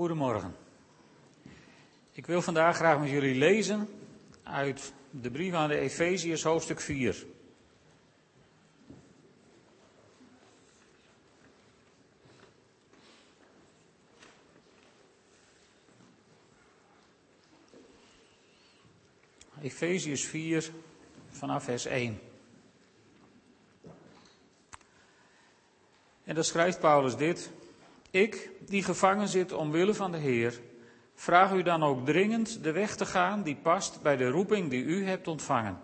Goedemorgen. Ik wil vandaag graag met jullie lezen uit de brief aan de Efeziërs, hoofdstuk 4. Efeziërs 4 vanaf vers 1. En dan schrijft Paulus dit. Ik, die gevangen zit omwille van de Heer, vraag u dan ook dringend de weg te gaan die past bij de roeping die u hebt ontvangen.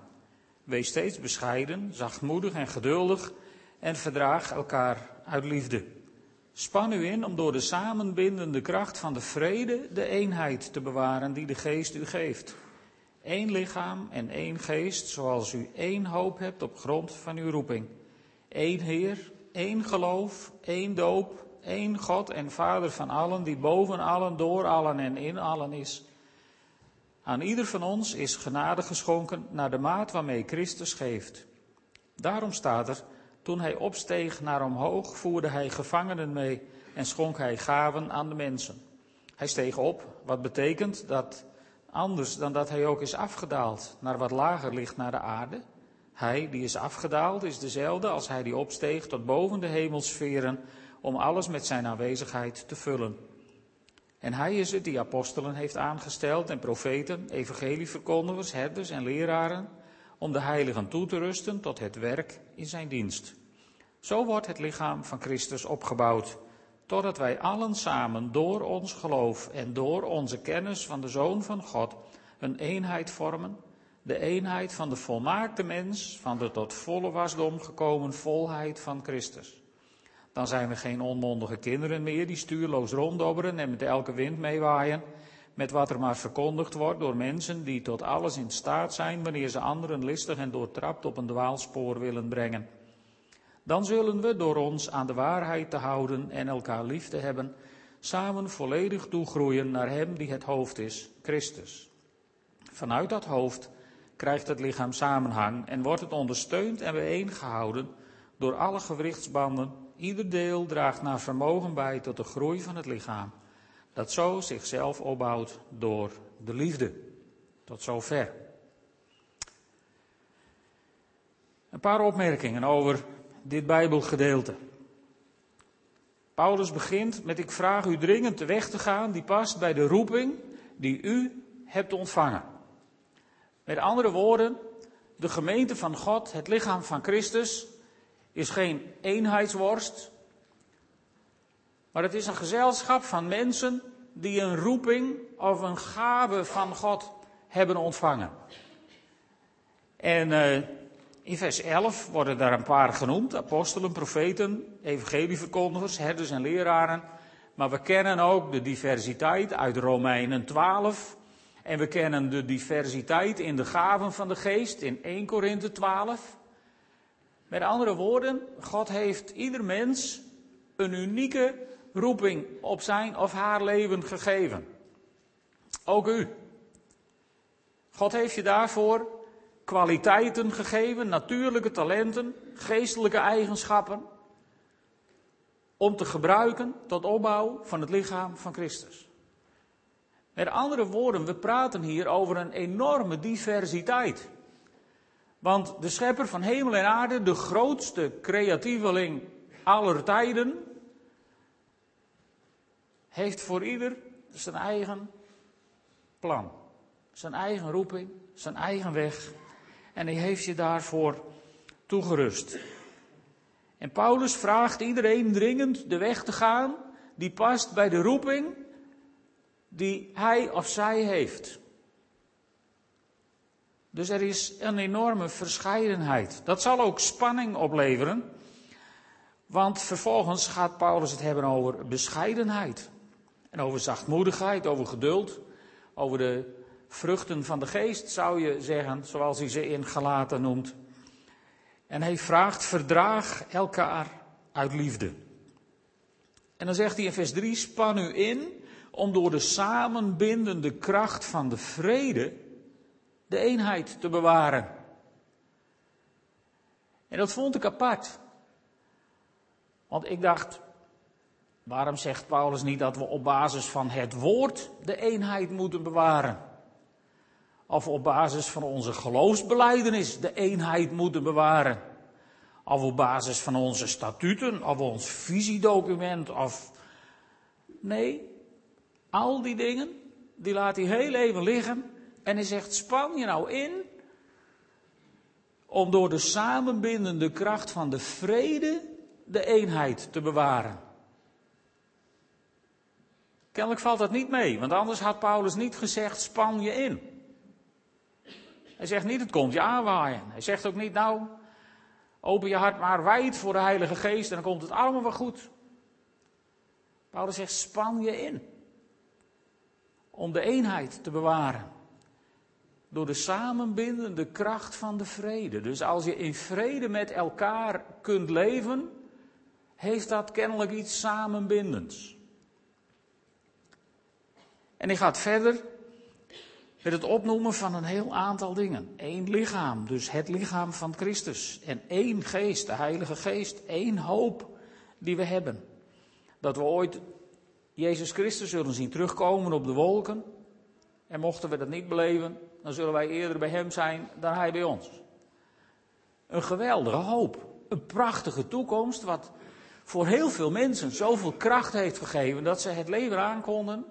Wees steeds bescheiden, zachtmoedig en geduldig en verdraag elkaar uit liefde. Span u in om door de samenbindende kracht van de vrede de eenheid te bewaren die de geest u geeft. Eén lichaam en één geest, zoals u één hoop hebt op grond van uw roeping. Eén Heer, één geloof, één doop, één God en Vader van allen, die boven allen, door allen en in allen is. Aan ieder van ons is genade geschonken naar de maat waarmee Christus geeft. Daarom staat er, toen hij opsteeg naar omhoog, voerde hij gevangenen mee en schonk hij gaven aan de mensen. Hij steeg op, wat betekent dat anders dan dat hij ook is afgedaald naar wat lager ligt naar de aarde. Hij die is afgedaald is dezelfde als hij die opsteeg tot boven de hemelsferen om alles met zijn aanwezigheid te vullen. En hij is het die apostelen heeft aangesteld en profeten, evangelieverkondigers, herders en leraren, om de heiligen toe te rusten tot het werk in zijn dienst. Zo wordt het lichaam van Christus opgebouwd, totdat wij allen samen door ons geloof en door onze kennis van de Zoon van God een eenheid vormen, de eenheid van de volmaakte mens, van de tot volle wasdom gekomen volheid van Christus. Dan zijn we geen onmondige kinderen meer die stuurloos ronddobberen en met elke wind meewaaien. Met wat er maar verkondigd wordt door mensen die tot alles in staat zijn wanneer ze anderen listig en doortrapt op een dwaalspoor willen brengen. Dan zullen we door ons aan de waarheid te houden en elkaar lief te hebben, samen volledig toegroeien naar Hem die het hoofd is, Christus. Vanuit dat hoofd krijgt het lichaam samenhang en wordt het ondersteund en bijeengehouden door alle gewrichtsbanden Ieder deel draagt naar vermogen bij tot de groei van het lichaam, dat zo zichzelf opbouwt door de liefde. Tot zover. Een paar opmerkingen over dit Bijbelgedeelte. Paulus begint met: Ik vraag u dringend de weg te gaan die past bij de roeping die u hebt ontvangen. Met andere woorden, de gemeente van God, het lichaam van Christus, is geen eenheidsworst, maar het is een gezelschap van mensen die een roeping of een gave van God hebben ontvangen. En uh, in vers 11 worden daar een paar genoemd: apostelen, profeten, evangelieverkondigers, herders en leraren. Maar we kennen ook de diversiteit uit Romeinen 12. En we kennen de diversiteit in de gaven van de geest in 1 Korinthe 12. Met andere woorden, God heeft ieder mens een unieke roeping op zijn of haar leven gegeven. Ook u. God heeft je daarvoor kwaliteiten gegeven, natuurlijke talenten, geestelijke eigenschappen, om te gebruiken tot opbouw van het lichaam van Christus. Met andere woorden, we praten hier over een enorme diversiteit. Want de schepper van hemel en aarde, de grootste creatieveling aller tijden, heeft voor ieder zijn eigen plan, zijn eigen roeping, zijn eigen weg. En hij heeft je daarvoor toegerust. En Paulus vraagt iedereen dringend de weg te gaan die past bij de roeping die hij of zij heeft. Dus er is een enorme verscheidenheid. Dat zal ook spanning opleveren. Want vervolgens gaat Paulus het hebben over bescheidenheid. En over zachtmoedigheid, over geduld. Over de vruchten van de geest, zou je zeggen, zoals hij ze in Galaten noemt. En hij vraagt, verdraag elkaar uit liefde. En dan zegt hij in vers 3, span u in om door de samenbindende kracht van de vrede de eenheid te bewaren. En dat vond ik apart. Want ik dacht, Waarom zegt Paulus niet dat we op basis van het woord de eenheid moeten bewaren? Of op basis van onze geloofsbeleidenis de eenheid moeten bewaren? Of op basis van onze statuten, of ons visiedocument, of. Nee, al die dingen, die laat hij heel even liggen. En hij zegt: span je nou in om door de samenbindende kracht van de vrede de eenheid te bewaren. Kennelijk valt dat niet mee, want anders had Paulus niet gezegd: span je in. Hij zegt niet: het komt je aanwaaien. Hij zegt ook niet: nou, open je hart maar wijd voor de Heilige Geest en dan komt het allemaal wel goed. Paulus zegt: span je in om de eenheid te bewaren. Door de samenbindende kracht van de vrede. Dus als je in vrede met elkaar kunt leven, heeft dat kennelijk iets samenbindends. En hij gaat verder met het opnoemen van een heel aantal dingen. Eén lichaam, dus het lichaam van Christus. En één geest, de Heilige Geest. één hoop die we hebben. Dat we ooit Jezus Christus zullen zien terugkomen op de wolken. En mochten we dat niet beleven, dan zullen wij eerder bij Hem zijn dan Hij bij ons. Een geweldige hoop. Een prachtige toekomst, wat voor heel veel mensen zoveel kracht heeft gegeven dat ze het leven aankonden,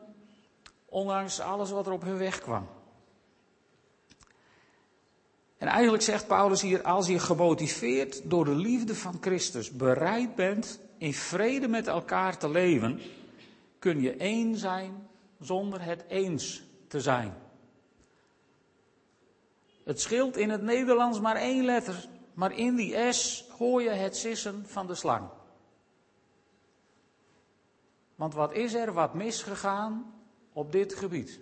ondanks alles wat er op hun weg kwam. En eigenlijk zegt Paulus hier, als je gemotiveerd door de liefde van Christus bereid bent in vrede met elkaar te leven, kun je één zijn zonder het eens te zijn. Het scheelt in het Nederlands maar één letter, maar in die S hoor je het sissen van de slang. Want wat is er wat misgegaan op dit gebied?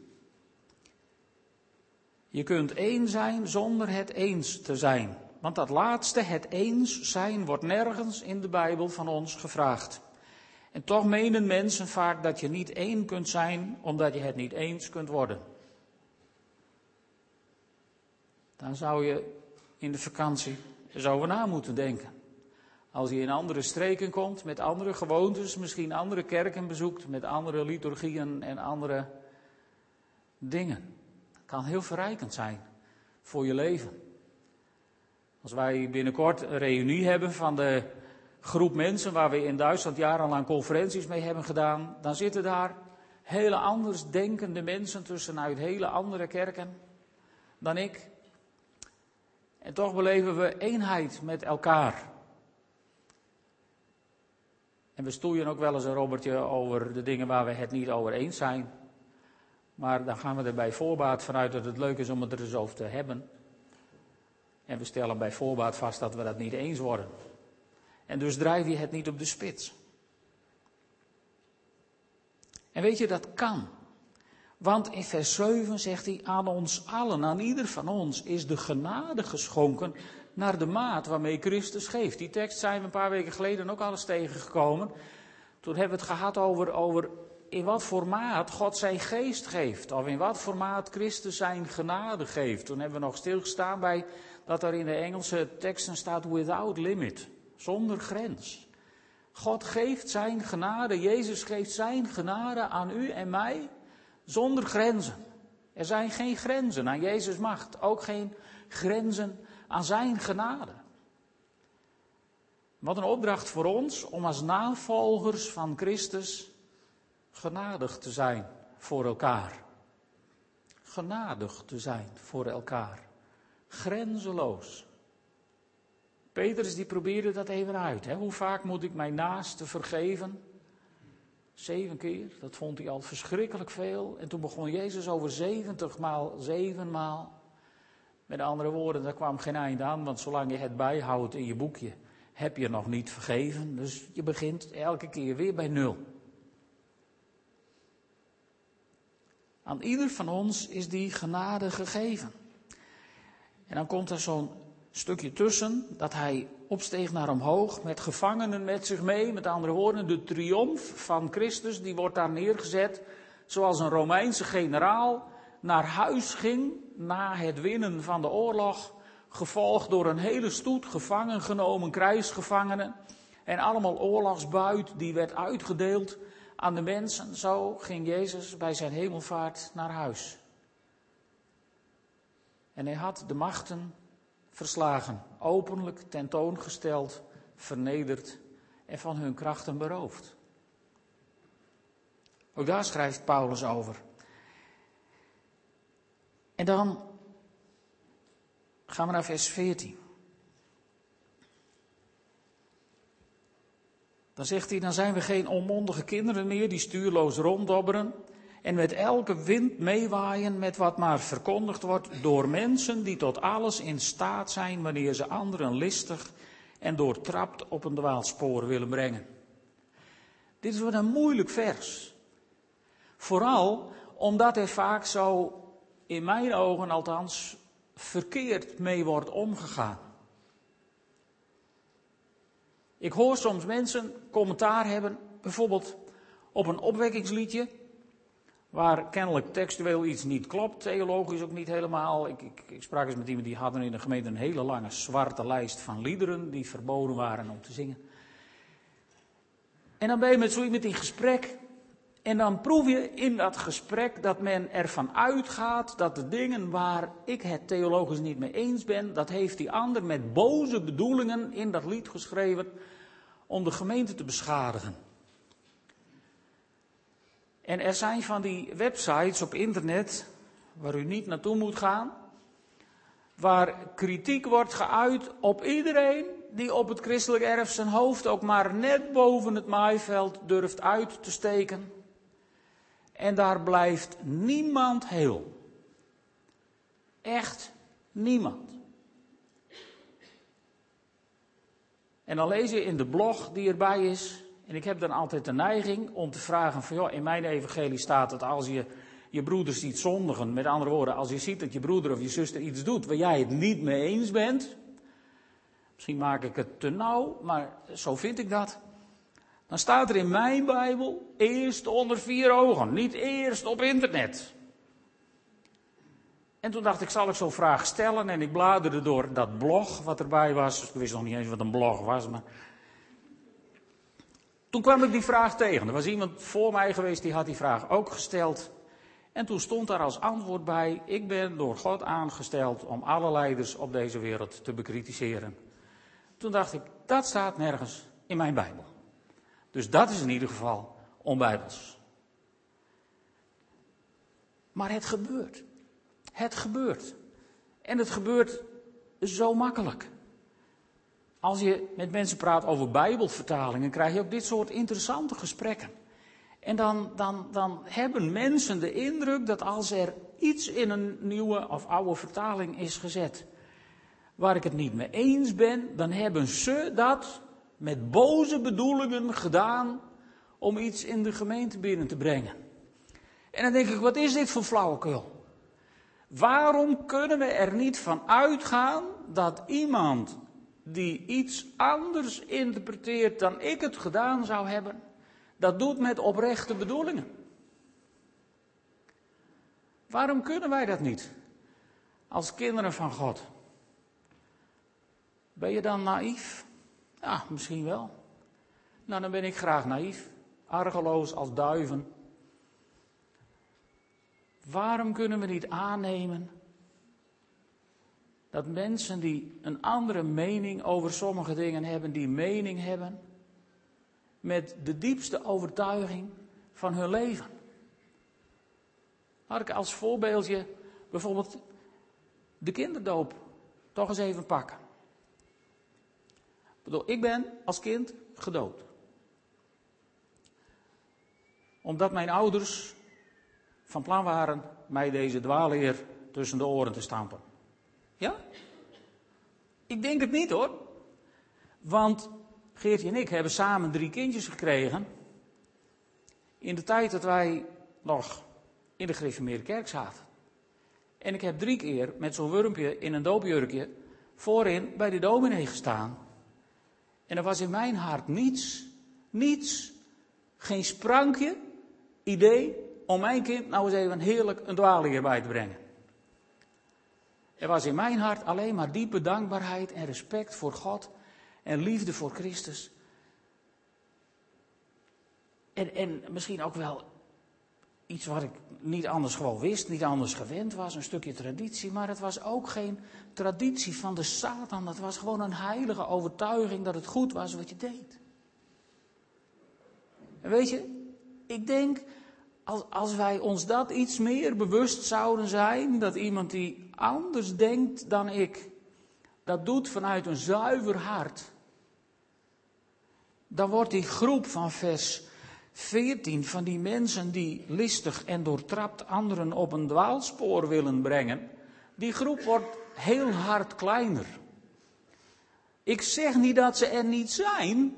Je kunt één zijn zonder het eens te zijn. Want dat laatste, het eens zijn, wordt nergens in de Bijbel van ons gevraagd. En toch menen mensen vaak dat je niet één kunt zijn omdat je het niet eens kunt worden. Dan zou je in de vakantie eens over na moeten denken. Als je in andere streken komt, met andere gewoontes, misschien andere kerken bezoekt, met andere liturgieën en andere dingen. Dat kan heel verrijkend zijn voor je leven. Als wij binnenkort een reunie hebben van de groep mensen waar we in Duitsland jarenlang conferenties mee hebben gedaan, dan zitten daar hele anders denkende mensen tussen uit hele andere kerken dan ik. En toch beleven we eenheid met elkaar. En we stoeien ook wel eens een robbertje over de dingen waar we het niet over eens zijn. Maar dan gaan we er bij voorbaat vanuit dat het leuk is om het er eens over te hebben. En we stellen bij voorbaat vast dat we dat niet eens worden. En dus drijf je het niet op de spits. En weet je, dat kan. Want in vers 7 zegt hij, aan ons allen, aan ieder van ons, is de genade geschonken naar de maat waarmee Christus geeft. Die tekst zijn we een paar weken geleden ook al eens tegengekomen. Toen hebben we het gehad over, over in wat formaat God zijn geest geeft. Of in wat formaat Christus zijn genade geeft. Toen hebben we nog stilgestaan bij dat er in de Engelse teksten staat without limit. Zonder grens. God geeft zijn genade, Jezus geeft zijn genade aan u en mij zonder grenzen. Er zijn geen grenzen aan Jezus' macht, ook geen grenzen aan zijn genade. Wat een opdracht voor ons om als navolgers van Christus genadig te zijn voor elkaar. Genadig te zijn voor elkaar. Grenzeloos. Petrus die probeerde dat even uit. Hè? Hoe vaak moet ik mijn naaste vergeven? Zeven keer, dat vond hij al verschrikkelijk veel. En toen begon Jezus over zeventig maal, zevenmaal. Met andere woorden, daar kwam geen eind aan, want zolang je het bijhoudt in je boekje, heb je nog niet vergeven. Dus je begint elke keer weer bij nul. Aan ieder van ons is die genade gegeven. En dan komt er zo'n stukje tussen dat hij opsteeg naar omhoog met gevangenen met zich mee. Met andere woorden, de triomf van Christus, die wordt daar neergezet zoals een Romeinse generaal naar huis ging na het winnen van de oorlog, gevolgd door een hele stoet gevangen genomen krijgsgevangenen. En allemaal oorlogsbuit die werd uitgedeeld aan de mensen. Zo ging Jezus bij zijn hemelvaart naar huis. En hij had de machten verslagen, openlijk tentoongesteld, vernederd en van hun krachten beroofd. Ook daar schrijft Paulus over. En dan gaan we naar vers 14. Dan zegt hij, dan zijn we geen onmondige kinderen meer die stuurloos ronddobberen en met elke wind meewaaien met wat maar verkondigd wordt door mensen die tot alles in staat zijn wanneer ze anderen listig en doortrapt op een dwaalspoor willen brengen. Dit is wat een moeilijk vers. Vooral omdat er vaak zo, in mijn ogen althans, verkeerd mee wordt omgegaan. Ik hoor soms mensen commentaar hebben, bijvoorbeeld op een opwekkingsliedje, waar kennelijk textueel iets niet klopt, theologisch ook niet helemaal. Ik, ik, ik sprak eens met iemand die hadden in de gemeente een hele lange zwarte lijst van liederen die verboden waren om te zingen. En dan ben je met zo iemand in gesprek en dan proef je in dat gesprek dat men ervan uitgaat dat de dingen waar ik het theologisch niet mee eens ben, dat heeft die ander met boze bedoelingen in dat lied geschreven om de gemeente te beschadigen. En er zijn van die websites op internet, waar u niet naartoe moet gaan, waar kritiek wordt geuit op iedereen die op het christelijk erf zijn hoofd ook maar net boven het maaiveld durft uit te steken. En daar blijft niemand heel. Echt niemand. En dan lees je in de blog die erbij is. En ik heb dan altijd de neiging om te vragen van, joh, in mijn evangelie staat dat als je je broeder ziet zondigen, met andere woorden, als je ziet dat je broeder of je zuster iets doet waar jij het niet mee eens bent, misschien maak ik het te nauw, maar zo vind ik dat. Dan staat er in mijn Bijbel eerst onder vier ogen, niet eerst op internet. En toen dacht ik, zal ik zo'n vraag stellen? En ik bladerde door dat blog wat erbij was. Ik wist nog niet eens wat een blog was, maar. Toen kwam ik die vraag tegen. Er was iemand voor mij geweest die had die vraag ook gesteld. En toen stond daar als antwoord bij: Ik ben door God aangesteld om alle leiders op deze wereld te bekritiseren. Toen dacht ik: Dat staat nergens in mijn Bijbel. Dus dat is in ieder geval onbijbels. Maar het gebeurt. Het gebeurt. En het gebeurt zo makkelijk. Als je met mensen praat over Bijbelvertalingen, krijg je ook dit soort interessante gesprekken. En dan, dan, dan hebben mensen de indruk dat als er iets in een nieuwe of oude vertaling is gezet, waar ik het niet mee eens ben, dan hebben ze dat met boze bedoelingen gedaan om iets in de gemeente binnen te brengen. En dan denk ik, wat is dit voor flauwekul? Waarom kunnen we er niet van uitgaan dat iemand die iets anders interpreteert dan ik het gedaan zou hebben, dat doet met oprechte bedoelingen? Waarom kunnen wij dat niet? Als kinderen van God. Ben je dan naïef? Ja, misschien wel. Nou, dan ben ik graag naïef, argeloos als duiven. Waarom kunnen we niet aannemen dat mensen die een andere mening over sommige dingen hebben, die mening hebben met de diepste overtuiging van hun leven? Laat ik als voorbeeldje bijvoorbeeld de kinderdoop toch eens even pakken. Ik bedoel, ik ben als kind gedoopt. Omdat mijn ouders van plan waren mij deze dwaalleer tussen de oren te stampen. Ja? Ik denk het niet hoor. Want Geertje en ik hebben samen drie kindjes gekregen. In de tijd dat wij nog in de gereformeerde kerk zaten. En ik heb drie keer met zo'n wurmpje in een doopjurkje voorin bij de dominee gestaan. En er was in mijn hart niets, niets, geen sprankje idee om mijn kind nou eens even heerlijk een dwaalleer bij te brengen. Er was in mijn hart alleen maar diepe dankbaarheid en respect voor God en liefde voor Christus. En, en misschien ook wel iets wat ik niet anders gewoon wist, niet anders gewend was, een stukje traditie, maar het was ook geen traditie van de Satan. Dat was gewoon een heilige overtuiging dat het goed was wat je deed. En weet je, ik denk, als, als wij ons dat iets meer bewust zouden zijn, dat iemand die anders denkt dan ik, dat doet vanuit een zuiver hart, dan wordt die groep van vers 14 van die mensen die listig en doortrapt anderen op een dwaalspoor willen brengen, die groep wordt heel hard kleiner. Ik zeg niet dat ze er niet zijn.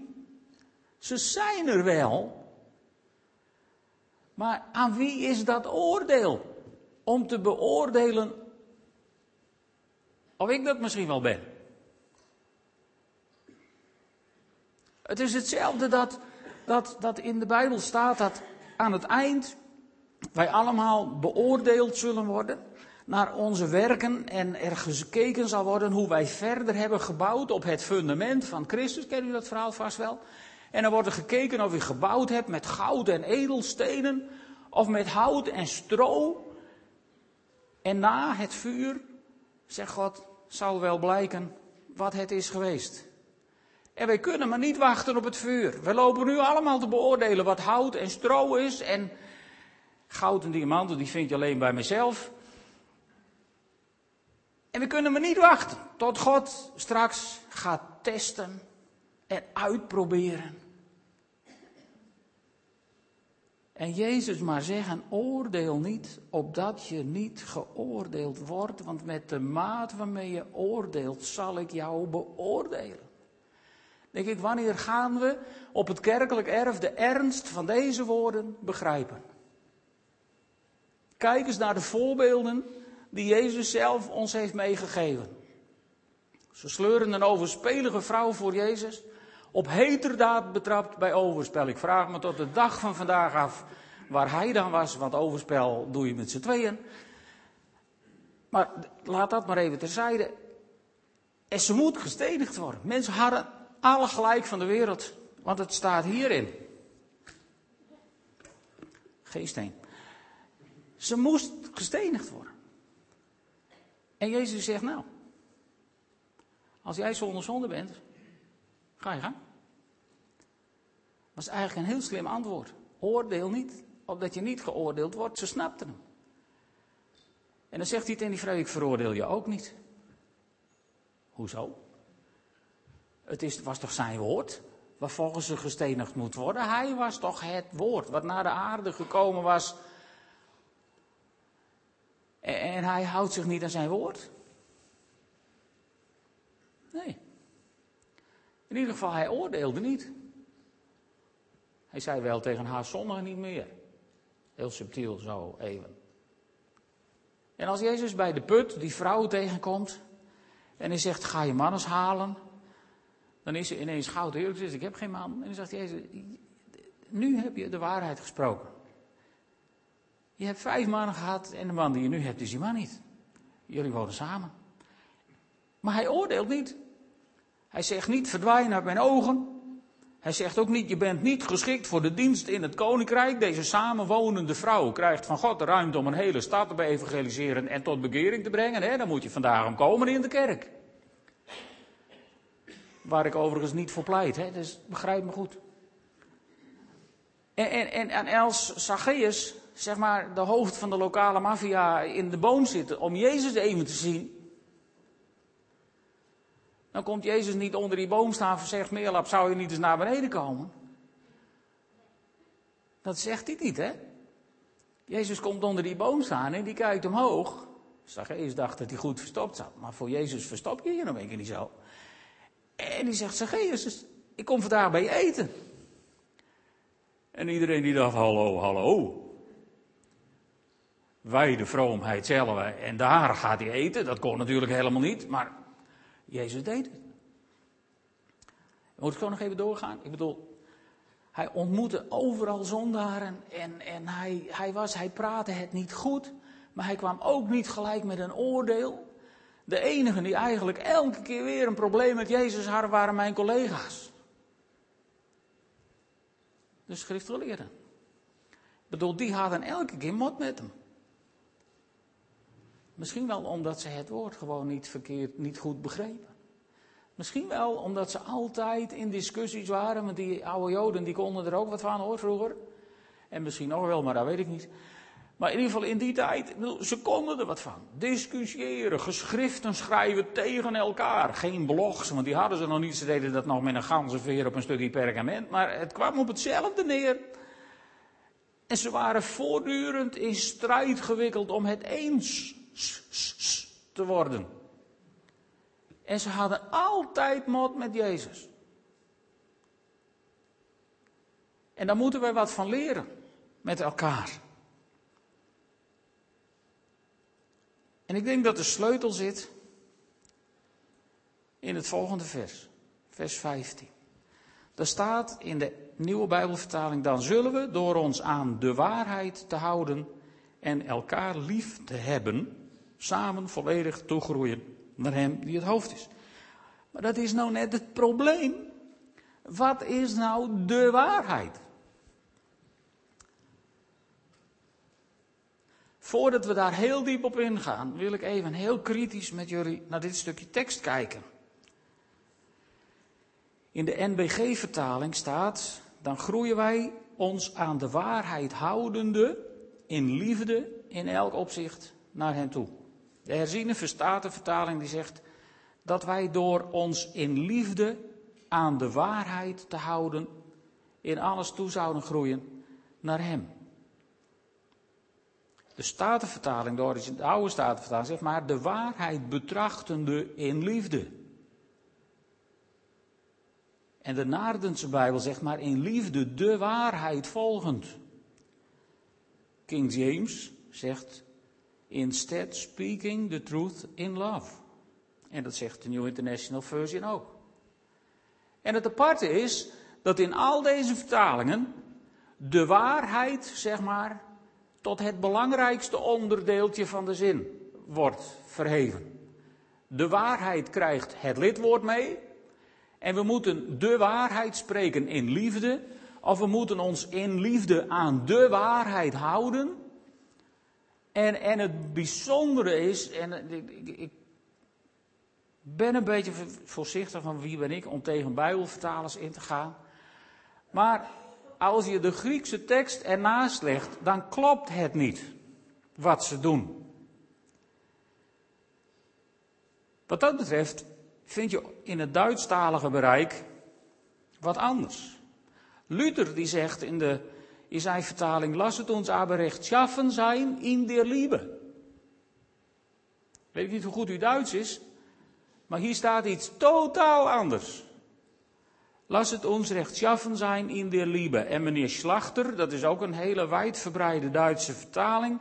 Ze zijn er wel. Maar aan wie is dat oordeel? Om te beoordelen of ik dat misschien wel ben. Het is hetzelfde dat, dat, dat in de Bijbel staat dat aan het eind wij allemaal beoordeeld zullen worden naar onze werken en er gekeken zal worden hoe wij verder hebben gebouwd op het fundament van Christus. Kennen u dat verhaal vast wel? En dan wordt er gekeken of u gebouwd hebt met goud en edelstenen of met hout en stro. En na het vuur, zegt God, zal wel blijken wat het is geweest. En wij kunnen maar niet wachten op het vuur. We lopen nu allemaal te beoordelen wat hout en stro is. En goud en diamanten, die vind je alleen bij mezelf. En we kunnen maar niet wachten tot God straks gaat testen en uitproberen. En Jezus maar zeggen, oordeel niet, opdat je niet geoordeeld wordt, want met de maat waarmee je oordeelt, zal ik jou beoordelen. Denk ik, wanneer gaan we op het kerkelijk erf de ernst van deze woorden begrijpen? Kijk eens naar de voorbeelden die Jezus zelf ons heeft meegegeven. Ze sleuren een overspelige vrouw voor Jezus op heterdaad betrapt bij overspel. Ik vraag me tot de dag van vandaag af waar hij dan was, want overspel doe je met z'n tweeën. Maar laat dat maar even terzijde. En ze moet gestenigd worden. Mensen hadden alle gelijk van de wereld, want het staat hierin. Geen steen. Ze moest gestenigd worden. En Jezus zegt nou, als jij zonder zonde bent, ga je. Dat is eigenlijk een heel slim antwoord. Oordeel niet, opdat je niet geoordeeld wordt. Ze snapten hem. En dan zegt hij tegen die vrouw, ik veroordeel je ook niet. Hoezo? Het is, was toch zijn woord, waarvolgens ze gestenigd moet worden. Hij was toch het woord, wat naar de aarde gekomen was. En hij houdt zich niet aan zijn woord. Nee. In ieder geval, hij oordeelde niet. Hij zei wel tegen haar zondag niet meer. Heel subtiel zo even. En als Jezus bij de put die vrouw tegenkomt en hij zegt: Ga je mannes halen? Dan is ze ineens goud eerlijk. Zegt, ik heb geen man. En dan zegt Jezus: Nu heb je de waarheid gesproken. Je hebt vijf mannen gehad en de man die je nu hebt is die man niet. Jullie wonen samen. Maar hij oordeelt niet. Hij zegt niet verdwijn uit mijn ogen. Hij zegt ook niet, je bent niet geschikt voor de dienst in het koninkrijk. Deze samenwonende vrouw krijgt van God de ruimte om een hele stad te evangeliseren en tot bekering te brengen. Hè? Dan moet je vandaag om komen in de kerk. Waar ik overigens niet voor pleit, hè? dus begrijp me goed. En, en, en, als Zacchaeus, zeg maar, de hoofd van de lokale maffia in de boom zit om Jezus even te zien, dan komt Jezus niet onder die boom staan en zegt, Meerlap, zou je niet eens naar beneden komen? Dat zegt hij niet, hè? Jezus komt onder die boom staan en die kijkt omhoog. Zacchaeus dacht dat hij goed verstopt zat, maar voor Jezus verstop je je nog een keer niet zo. En die zegt, Zacchaeus, ik kom vandaag bij je eten. En iedereen die dacht, hallo, hallo. Wij de vroomheid zelf en daar gaat hij eten. Dat kon natuurlijk helemaal niet, maar Jezus deed het. Moet ik gewoon nog even doorgaan? Ik bedoel, hij ontmoette overal zondaren en, en hij, hij, was, hij praatte het niet goed, maar hij kwam ook niet gelijk met een oordeel. De enigen die eigenlijk elke keer weer een probleem met Jezus hadden, waren mijn collega's. de schriftgeleerden. Ik bedoel, die hadden elke keer mot met hem. Misschien wel omdat ze het woord gewoon niet verkeerd, niet goed begrepen. Misschien wel omdat ze altijd in discussies waren, want die oude Joden die konden er ook wat van hoor vroeger. En misschien nog wel, maar dat weet ik niet. Maar in ieder geval in die tijd, ze konden er wat van. Discussiëren, geschriften schrijven tegen elkaar. Geen blogs, want die hadden ze nog niet. Ze deden dat nog met een ganzenveer op een stukje perkament. Maar het kwam op hetzelfde neer. En ze waren voortdurend in strijd gewikkeld om het eens te worden. En ze hadden altijd mot met Jezus. En daar moeten wij wat van leren met elkaar. En ik denk dat de sleutel zit in het volgende vers, vers 15. Daar staat in de nieuwe Bijbelvertaling: Dan zullen we door ons aan de waarheid te houden en elkaar lief te hebben, samen volledig toegroeien naar Hem die het hoofd is. Maar dat is nou net het probleem. Wat is nou de waarheid? Voordat we daar heel diep op ingaan, wil ik even heel kritisch met jullie naar dit stukje tekst kijken. In de NBG-vertaling staat: Dan groeien wij ons aan de waarheid houdende in liefde in elk opzicht naar hen toe. De herziene vertaling die zegt dat wij door ons in liefde aan de waarheid te houden in alles toe zouden groeien naar hem. De Statenvertaling, de oude Statenvertaling, zegt maar de waarheid betrachtende in liefde. En de Naardense Bijbel zegt maar in liefde de waarheid volgend. King James zegt instead speaking the truth in love. En dat zegt de New International Version ook. En het aparte is dat in al deze vertalingen de waarheid, zeg maar, tot het belangrijkste onderdeeltje van de zin wordt verheven. De waarheid krijgt het lidwoord mee. En we moeten de waarheid spreken in liefde. Of we moeten ons in liefde aan de waarheid houden. En, en het bijzondere is, en ik, ben een beetje voorzichtig van wie ben ik om tegen Bijbelvertalers in te gaan. Maar als je de Griekse tekst ernaast legt, dan klopt het niet wat ze doen. Wat dat betreft vind je in het Duitsstalige bereik wat anders. Luther die zegt in de in zijn vertaling, las het ons aber recht schaffen zijn in der Liebe. Weet ik niet hoe goed uw Duits is, maar hier staat iets totaal anders. Las het ons recht schaffen zijn in der Liebe. En meneer Slachter, dat is ook een hele wijdverbreide Duitse vertaling,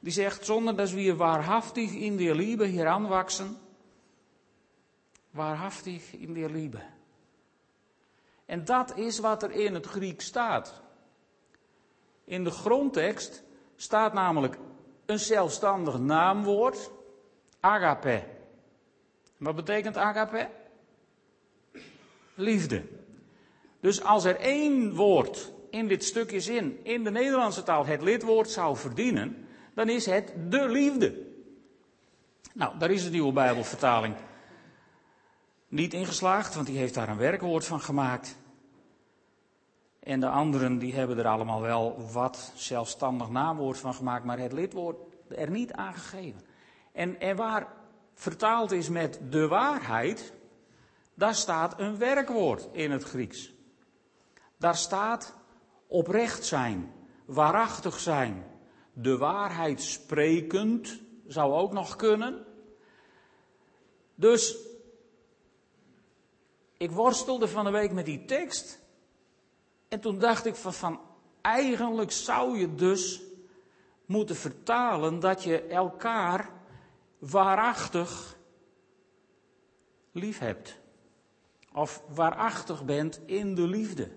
die zegt, zonder dat we waarhaftig in der Liebe hier aanwachsen, waarhaftig in der Liebe. En dat is wat er in het Griek staat. In de grondtekst staat namelijk een zelfstandig naamwoord, agape. Wat betekent agape? Liefde. Dus als er één woord in dit stukje zin in de Nederlandse taal het lidwoord zou verdienen, dan is het de liefde. Nou, daar is de nieuwe Bijbelvertaling niet ingeslaagd, want die heeft daar een werkwoord van gemaakt. En de anderen die hebben er allemaal wel wat zelfstandig naamwoord van gemaakt, maar het lidwoord er niet aangegeven. En, en waar vertaald is met de waarheid, daar staat een werkwoord in het Grieks. Daar staat oprecht zijn, waarachtig zijn, de waarheid sprekend, zou ook nog kunnen. Dus ik worstelde van de week met die tekst. En toen dacht ik van, eigenlijk zou je dus moeten vertalen dat je elkaar waarachtig lief hebt. Of waarachtig bent in de liefde.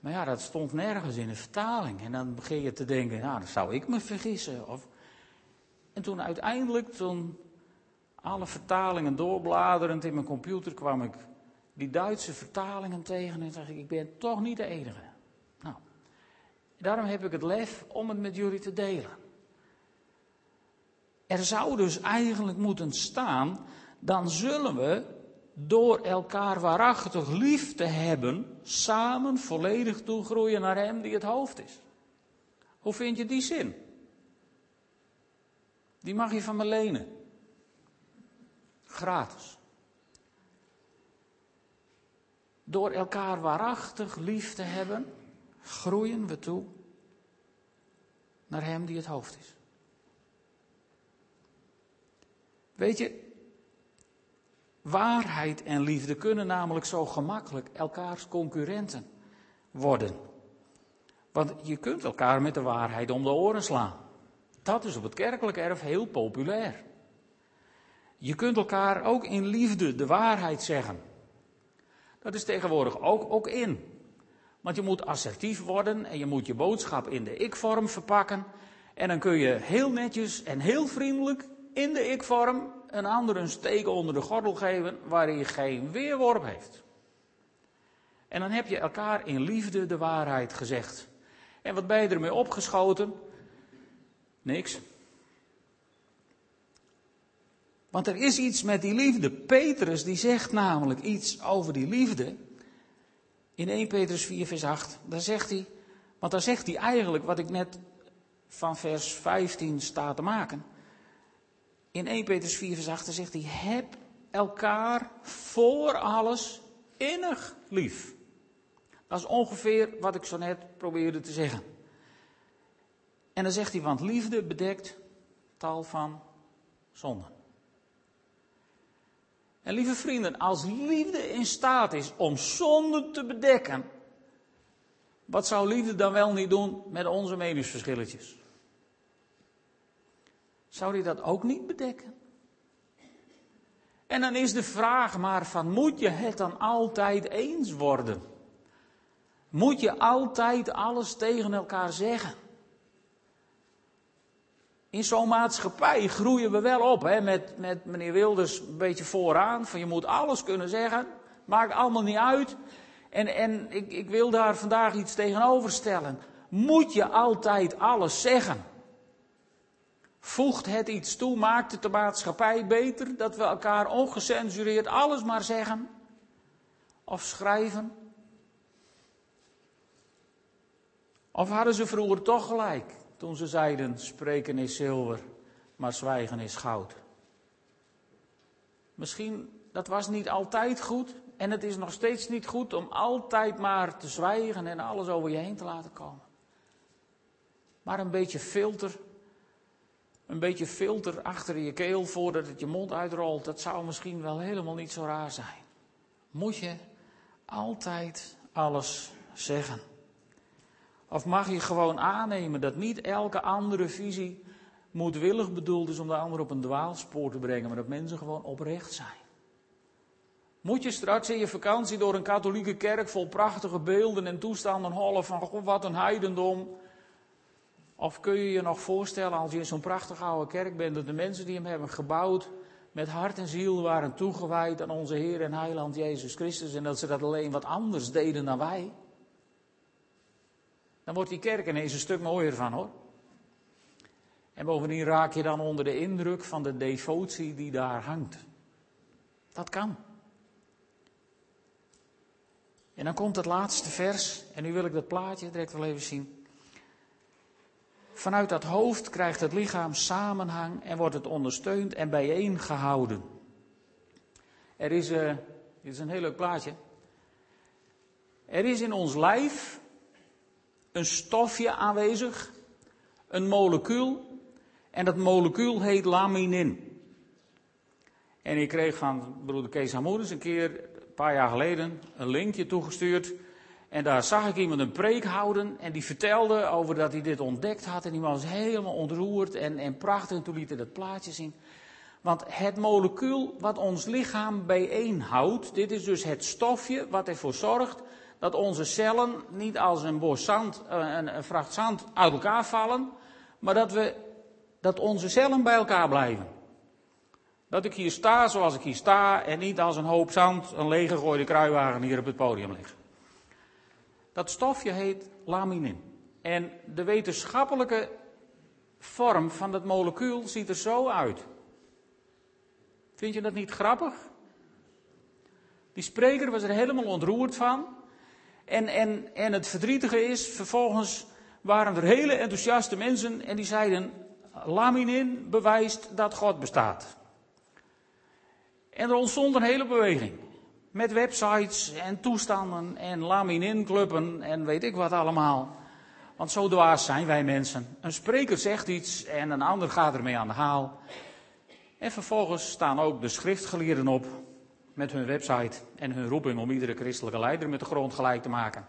Maar ja, dat stond nergens in de vertaling. En dan begin je te denken, nou, dan zou ik me vergissen. Of... En toen uiteindelijk, toen alle vertalingen doorbladerend in mijn computer, kwam ik die Duitse vertalingen tegen en zeg ik, ik ben toch niet de enige. Nou, daarom heb ik het lef om het met jullie te delen. Er zou dus eigenlijk moeten staan, dan zullen we door elkaar waarachtig lief te hebben, samen volledig toegroeien naar Hem die het hoofd is. Hoe vind je die zin? Die mag je van me lenen. Gratis. Door elkaar waarachtig lief te hebben, groeien we toe naar Hem die het hoofd is. Weet je, waarheid en liefde kunnen namelijk zo gemakkelijk elkaars concurrenten worden. Want je kunt elkaar met de waarheid om de oren slaan. Dat is op het kerkelijk erf heel populair. Je kunt elkaar ook in liefde de waarheid zeggen. Dat is tegenwoordig ook, ook in. Want je moet assertief worden en je moet je boodschap in de ik-vorm verpakken. En dan kun je heel netjes en heel vriendelijk in de ik-vorm een ander een steek onder de gordel geven waar hij geen weerworp heeft. En dan heb je elkaar in liefde de waarheid gezegd. En wat ben je ermee opgeschoten? Niks. Want er is iets met die liefde. Petrus die zegt namelijk iets over die liefde. In 1 Petrus 4 vers 8. Daar zegt hij, want daar zegt hij eigenlijk wat ik net van vers 15 sta te maken. In 1 Petrus 4 vers 8 zegt hij, heb elkaar voor alles innig lief. Dat is ongeveer wat ik zo net probeerde te zeggen. En dan zegt hij, want liefde bedekt tal van zonden. En lieve vrienden, als liefde in staat is om zonde te bedekken, wat zou liefde dan wel niet doen met onze meningsverschilletjes? Zou die dat ook niet bedekken? En dan is de vraag maar van, moet je het dan altijd eens worden? Moet je altijd alles tegen elkaar zeggen? In zo'n maatschappij groeien we wel op, hè, met, met meneer Wilders een beetje vooraan, van je moet alles kunnen zeggen, maakt allemaal niet uit. En, en ik, ik wil daar vandaag iets tegenover stellen. Moet je altijd alles zeggen? Voegt het iets toe? Maakt het de maatschappij beter? Dat we elkaar ongecensureerd alles maar zeggen? Of schrijven? Of hadden ze vroeger toch gelijk toen ze zeiden: spreken is zilver, maar zwijgen is goud? Misschien dat was niet altijd goed en het is nog steeds niet goed om altijd maar te zwijgen en alles over je heen te laten komen. Maar een beetje filter een beetje filter achter je keel voordat het je mond uitrolt, dat zou misschien wel helemaal niet zo raar zijn. Moet je altijd alles zeggen? Of mag je gewoon aannemen dat niet elke andere visie moedwillig bedoeld is om de ander op een dwaalspoor te brengen, maar dat mensen gewoon oprecht zijn? Moet je straks in je vakantie door een katholieke kerk vol prachtige beelden en toestanden hollen van God, wat een heidendom, of kun je je nog voorstellen als je in zo'n prachtige oude kerk bent, dat de mensen die hem hebben gebouwd met hart en ziel waren toegewijd aan onze Heer en Heiland Jezus Christus en dat ze dat alleen wat anders deden dan wij? Dan wordt die kerk ineens een stuk mooier van hoor. En bovendien raak je dan onder de indruk van de devotie die daar hangt. Dat kan. En dan komt het laatste vers, en nu wil ik dat plaatje direct wel even zien. Vanuit dat hoofd krijgt het lichaam samenhang en wordt het ondersteund en bijeengehouden. Er is, uh, dit is een heel leuk plaatje. Er is in ons lijf een stofje aanwezig, een molecuul, en dat molecuul heet laminin. En ik kreeg van broeder Kees Hamoeders een keer, een paar jaar geleden, een linkje toegestuurd en daar zag ik iemand een preek houden en die vertelde over dat hij dit ontdekt had. En die was helemaal ontroerd en, en prachtig. En toen liet hij dat plaatje zien. Want het molecuul wat ons lichaam bijeenhoudt, dit is dus het stofje wat ervoor zorgt dat onze cellen niet als een bos zand, eh, een, een uit elkaar vallen, maar dat, we, dat onze cellen bij elkaar blijven. Dat ik hier sta zoals ik hier sta en niet als een hoop zand, een lege gooide kruiwagen hier op het podium lig. Dat stofje heet laminin. En de wetenschappelijke vorm van dat molecuul ziet er zo uit. Vind je dat niet grappig? Die spreker was er helemaal ontroerd van. En, en, en het verdrietige is, vervolgens waren er hele enthousiaste mensen en die zeiden, laminin bewijst dat God bestaat. En er ontstond een hele beweging. Met websites en toestanden en laminin-clubben en weet ik wat allemaal. Want zo dwaas zijn wij mensen. Een spreker zegt iets en een ander gaat ermee aan de haal. En vervolgens staan ook de schriftgeleerden op met hun website en hun roeping om iedere christelijke leider met de grond gelijk te maken.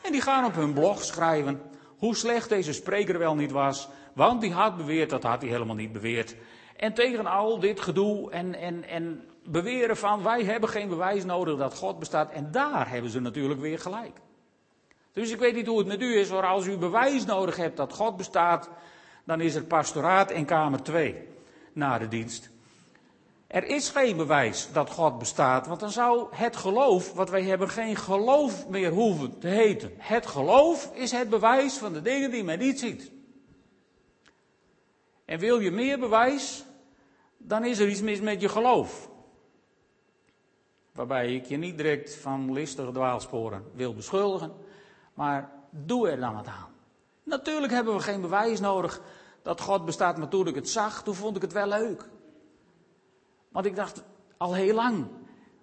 En die gaan op hun blog schrijven hoe slecht deze spreker wel niet was, want die had beweerd, dat had hij helemaal niet beweerd. En tegen al dit gedoe en, en, en beweren van wij hebben geen bewijs nodig dat God bestaat. En daar hebben ze natuurlijk weer gelijk. Dus ik weet niet hoe het met u is, maar als u bewijs nodig hebt dat God bestaat, dan is er pastoraat in Kamer 2 na de dienst. Er is geen bewijs dat God bestaat, want dan zou het geloof wat wij hebben geen geloof meer hoeven te heten. Het geloof is het bewijs van de dingen die men niet ziet. En wil je meer bewijs, dan is er iets mis met je geloof. Waarbij ik je niet direct van listige dwaalsporen wil beschuldigen, maar doe er dan wat aan. Natuurlijk hebben we geen bewijs nodig dat God bestaat, maar toen ik het zag, toen vond ik het wel leuk. Want ik dacht al heel lang,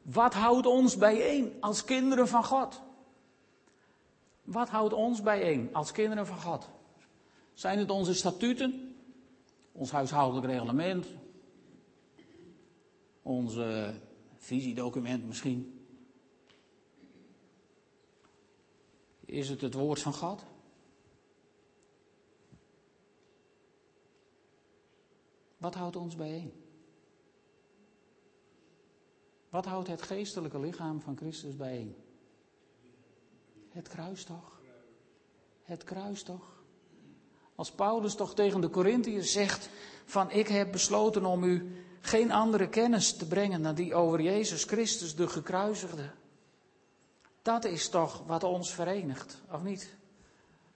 wat houdt ons bijeen als kinderen van God? Wat houdt ons bijeen als kinderen van God? Zijn het onze statuten, ons huishoudelijk reglement, ons visiedocument misschien? Is het het woord van God? Wat houdt ons bijeen? Wat houdt het geestelijke lichaam van Christus bijeen? Het kruis toch? Het kruis toch? Als Paulus toch tegen de Corinthiërs zegt van ik heb besloten om u geen andere kennis te brengen dan die over Jezus Christus de gekruisigde. Dat is toch wat ons verenigt, of niet?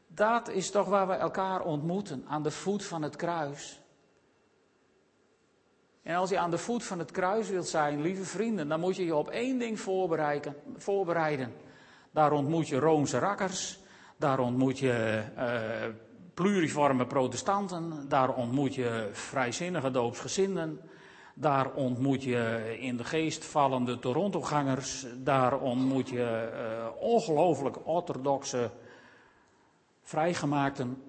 Dat is toch waar we elkaar ontmoeten, aan de voet van het kruis. En als je aan de voet van het kruis wilt zijn, lieve vrienden, dan moet je je op één ding voorbereiden. Daar ontmoet je Roomse rakkers, daar ontmoet je uh, pluriforme protestanten, daar ontmoet je vrijzinnige doopsgezinden, daar ontmoet je in de geest vallende Torontogangers, daar ontmoet je uh, ongelooflijk orthodoxe vrijgemaakten.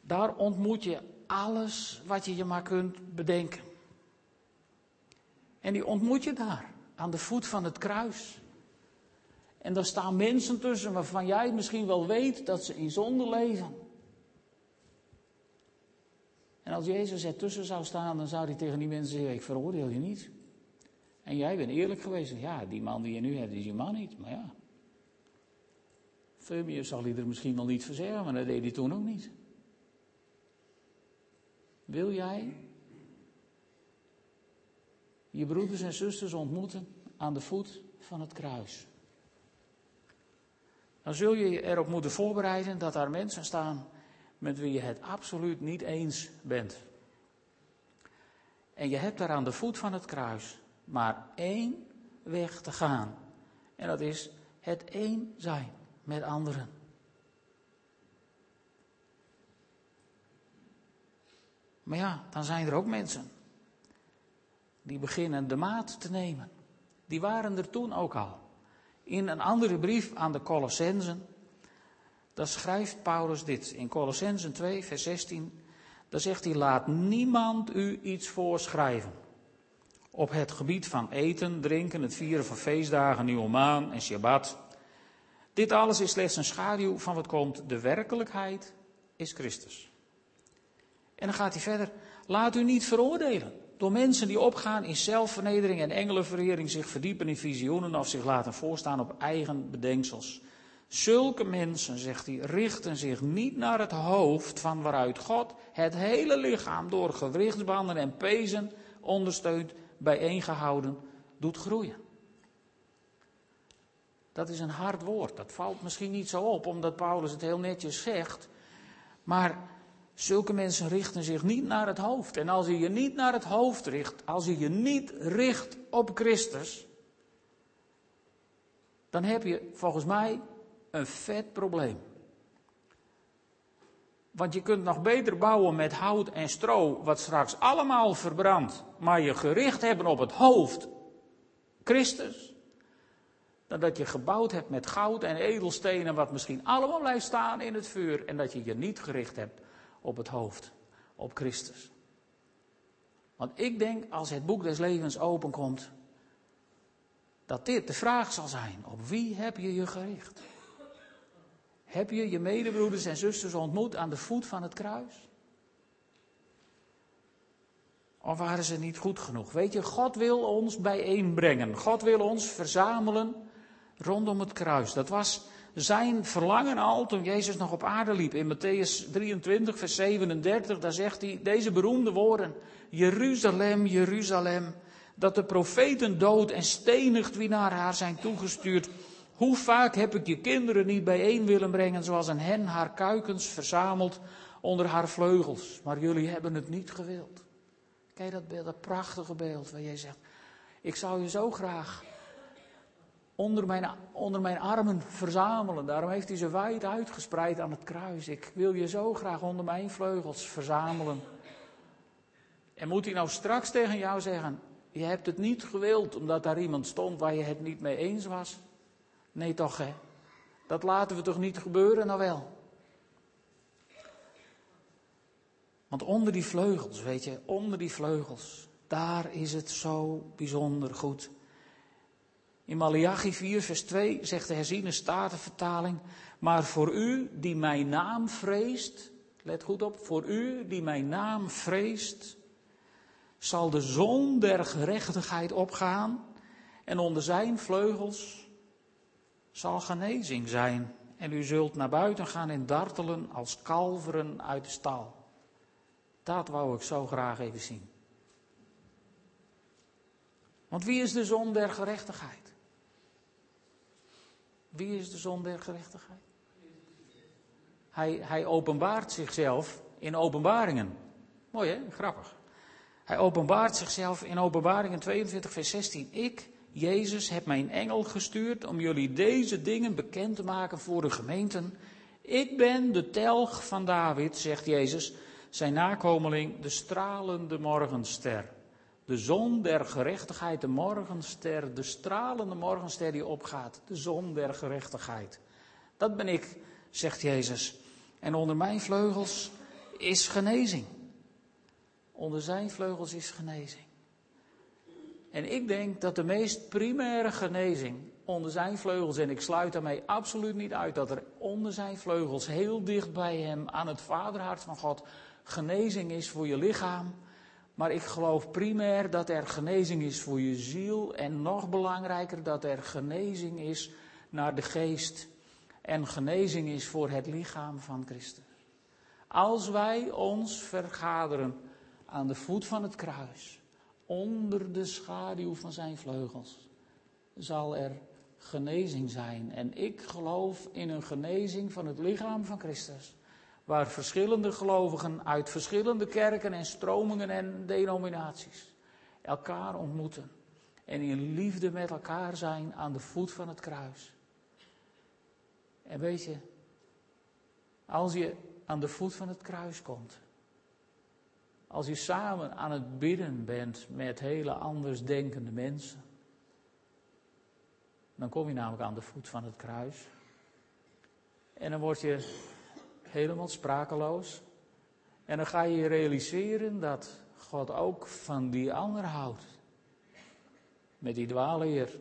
Daar ontmoet je alles wat je je maar kunt bedenken. En die ontmoet je daar, aan de voet van het kruis. En daar staan mensen tussen waarvan jij misschien wel weet dat ze in zonde leven. En als Jezus ertussen zou staan, dan zou hij tegen die mensen zeggen: Ik veroordeel je niet. En jij bent eerlijk geweest. Ja, die man die je nu hebt, is je man niet. Maar ja. Meer zal hij er misschien wel niet voor zeggen, maar dat deed hij toen ook niet. Wil jij je broeders en zusters ontmoeten aan de voet van het kruis. Dan zul je je erop moeten voorbereiden dat daar mensen staan met wie je het absoluut niet eens bent. En je hebt daar aan de voet van het kruis maar één weg te gaan. En dat is het één zijn met anderen. Maar ja, dan zijn er ook mensen die beginnen de maat te nemen. Die waren er toen ook al. In een andere brief aan de Colossensen, daar schrijft Paulus dit. In Colossensen 2, vers 16, daar zegt hij, laat niemand u iets voorschrijven. Op het gebied van eten, drinken, het vieren van feestdagen, nieuwe maan en Shabbat. Dit alles is slechts een schaduw van wat komt. De werkelijkheid is Christus. En dan gaat hij verder. Laat u niet veroordelen door mensen die opgaan in zelfvernedering en engelenverering, zich verdiepen in visioenen of zich laten voorstaan op eigen bedenksels. Zulke mensen, zegt hij, richten zich niet naar het hoofd van waaruit God het hele lichaam door gewrichtsbanden en pezen ondersteunt, bijeengehouden doet groeien. Dat is een hard woord. Dat valt misschien niet zo op, omdat Paulus het heel netjes zegt. Maar zulke mensen richten zich niet naar het hoofd. En als je je niet naar het hoofd richt, als je je niet richt op Christus, dan heb je volgens mij een vet probleem. Want je kunt nog beter bouwen met hout en stro, wat straks allemaal verbrandt, maar je gericht hebben op het hoofd, Christus, dan dat je gebouwd hebt met goud en edelstenen, wat misschien allemaal blijft staan in het vuur, en dat je je niet gericht hebt op het hoofd, op Christus. Want ik denk, als het boek des levens openkomt, dat dit de vraag zal zijn: op wie heb je je gericht? Heb je je medebroeders en zusters ontmoet aan de voet van het kruis? Of waren ze niet goed genoeg? Weet je, God wil ons bijeenbrengen. God wil ons verzamelen rondom het kruis. Dat was zijn verlangen al toen Jezus nog op aarde liep. In Matthäus 23, vers 37, daar zegt hij deze beroemde woorden. Jeruzalem, Jeruzalem, dat de profeten dood en stenigt wie naar haar zijn toegestuurd. Hoe vaak heb ik je kinderen niet bijeen willen brengen, zoals een hen haar kuikens verzamelt onder haar vleugels. Maar jullie hebben het niet gewild. Kijk dat beeld, dat prachtige beeld waar jij zegt, ik zou je zo graag onder mijn, onder mijn armen verzamelen. Daarom heeft hij ze wijd uitgespreid aan het kruis. Ik wil je zo graag onder mijn vleugels verzamelen. En moet hij nou straks tegen jou zeggen, je hebt het niet gewild omdat daar iemand stond waar je het niet mee eens was? Nee toch hè? Dat laten we toch niet gebeuren nou wel? Want onder die vleugels, weet je, onder die vleugels, daar is het zo bijzonder goed. In Malachi 4, vers 2 zegt de herziene statenvertaling, maar voor u die mijn naam vreest, let goed op, voor u die mijn naam vreest, zal de zon der gerechtigheid opgaan en onder zijn vleugels zal genezing zijn. En u zult naar buiten gaan en dartelen als kalveren uit de stal. Dat wou ik zo graag even zien. Want wie is de zon der gerechtigheid? Wie is de zon der gerechtigheid? Hij, hij openbaart zichzelf in openbaringen. Mooi hè, grappig. Hij openbaart zichzelf in openbaringen 22, vers 16. Ik, Jezus, heb mijn engel gestuurd om jullie deze dingen bekend te maken voor de gemeenten. Ik ben de telg van David, zegt Jezus, zijn nakomeling, de stralende morgenster. De zon der gerechtigheid, de morgenster, de stralende morgenster die opgaat. De zon der gerechtigheid. Dat ben ik, zegt Jezus. En onder mijn vleugels is genezing. Onder zijn vleugels is genezing. En ik denk dat de meest primaire genezing onder zijn vleugels, en ik sluit daarmee absoluut niet uit dat er onder zijn vleugels, heel dicht bij hem, aan het vaderhart van God, genezing is voor je lichaam. Maar ik geloof primair dat er genezing is voor je ziel en nog belangrijker dat er genezing is naar de geest en genezing is voor het lichaam van Christus. Als wij ons vergaderen aan de voet van het kruis, onder de schaduw van zijn vleugels, zal er genezing zijn. En ik geloof in een genezing van het lichaam van Christus. Waar verschillende gelovigen uit verschillende kerken en stromingen en denominaties elkaar ontmoeten. En in liefde met elkaar zijn aan de voet van het kruis. En weet je, als je aan de voet van het kruis komt, als je samen aan het bidden bent met hele anders denkende mensen, dan kom je namelijk aan de voet van het kruis. En dan word je helemaal sprakeloos. En dan ga je realiseren dat God ook van die ander houdt. Met die dwaalleer.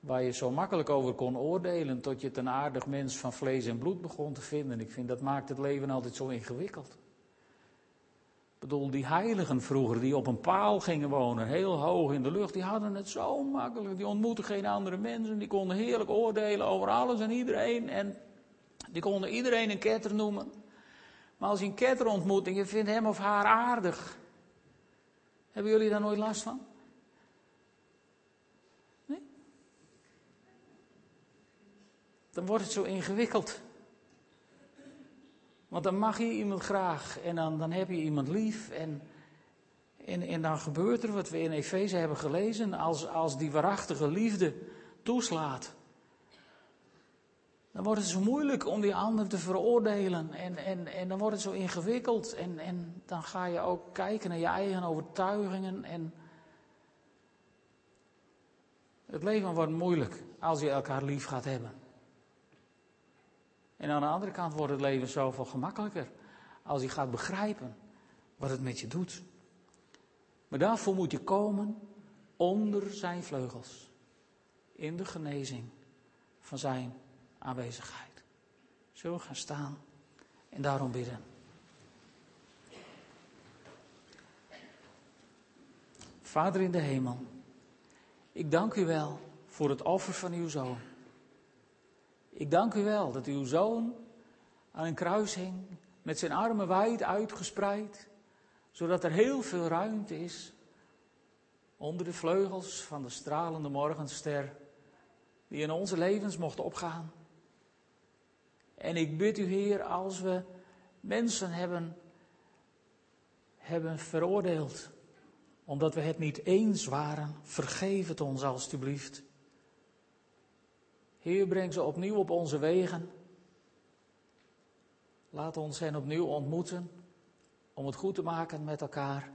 Waar je zo makkelijk over kon oordelen tot je het een aardig mens van vlees en bloed begon te vinden. Ik vind dat maakt het leven altijd zo ingewikkeld. Ik bedoel, die heiligen vroeger die op een paal gingen wonen, heel hoog in de lucht, die hadden het zo makkelijk. Die ontmoetten geen andere mensen, die konden heerlijk oordelen over alles en iedereen. En die konden iedereen een ketter noemen. Maar als je een ketter ontmoet en je vindt hem of haar aardig, Hebben jullie daar nooit last van? Nee? Dan wordt het zo ingewikkeld. Want dan mag je iemand graag en dan, dan heb je iemand lief en, en, en dan gebeurt er wat we in Efeze hebben gelezen. Als, als die waarachtige liefde toeslaat, dan wordt het zo moeilijk om die ander te veroordelen. En, en, en dan wordt het zo ingewikkeld. En, en dan ga je ook kijken naar je eigen overtuigingen. En het leven wordt moeilijk als je elkaar lief gaat hebben. En aan de andere kant wordt het leven zoveel gemakkelijker als je gaat begrijpen wat het met je doet. Maar daarvoor moet je komen onder zijn vleugels. In de genezing van zijn aanwezigheid. Zullen we gaan staan en daarom bidden. Vader in de hemel, ik dank u wel voor het offer van uw zoon. Ik dank u wel dat uw zoon aan een kruis hing, met zijn armen wijd uitgespreid, zodat er heel veel ruimte is onder de vleugels van de stralende morgenster die in onze levens mocht opgaan. En ik bid u, Heer, als we mensen hebben, hebben veroordeeld, omdat we het niet eens waren, vergeef het ons alstublieft. Heer, breng ze opnieuw op onze wegen. Laat ons hen opnieuw ontmoeten om het goed te maken met elkaar.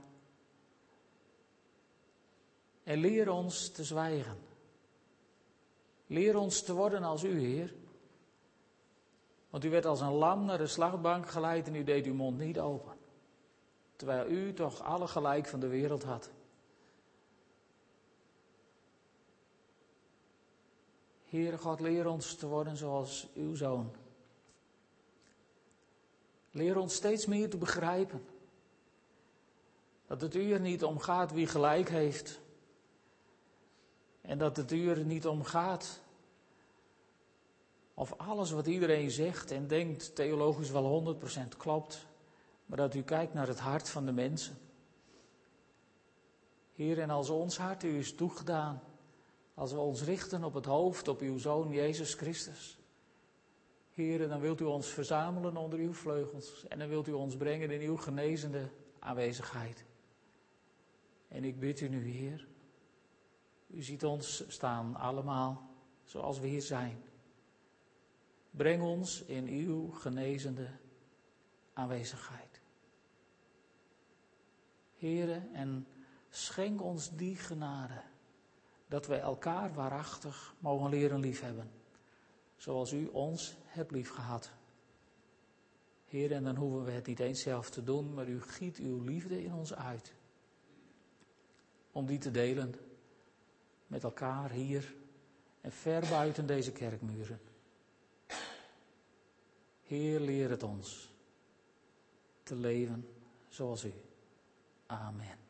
En leer ons te zwijgen. Leer ons te worden als u, Heer. Want u werd als een lam naar de slagbank geleid en u deed uw mond niet open. Terwijl u toch alle gelijk van de wereld had. Heere God, leer ons te worden zoals uw zoon. Leer ons steeds meer te begrijpen. Dat het u er niet om gaat wie gelijk heeft. En dat het u er niet om gaat of alles wat iedereen zegt en denkt theologisch wel 100% klopt, maar dat u kijkt naar het hart van de mensen. Heer, en als ons hart u is toegedaan, als we ons richten op het hoofd, op uw Zoon Jezus Christus. Heer, dan wilt u ons verzamelen onder uw vleugels en dan wilt u ons brengen in uw genezende aanwezigheid. En ik bid u nu, Heer, u ziet ons staan allemaal zoals we hier zijn. Breng ons in uw genezende aanwezigheid. Heren, en schenk ons die genade dat wij elkaar waarachtig mogen leren liefhebben, zoals u ons hebt liefgehad. Heer, en dan hoeven we het niet eens zelf te doen, maar u giet uw liefde in ons uit. Om die te delen met elkaar hier en ver buiten deze kerkmuren. Heer, leer het ons te leven zoals u. Amen.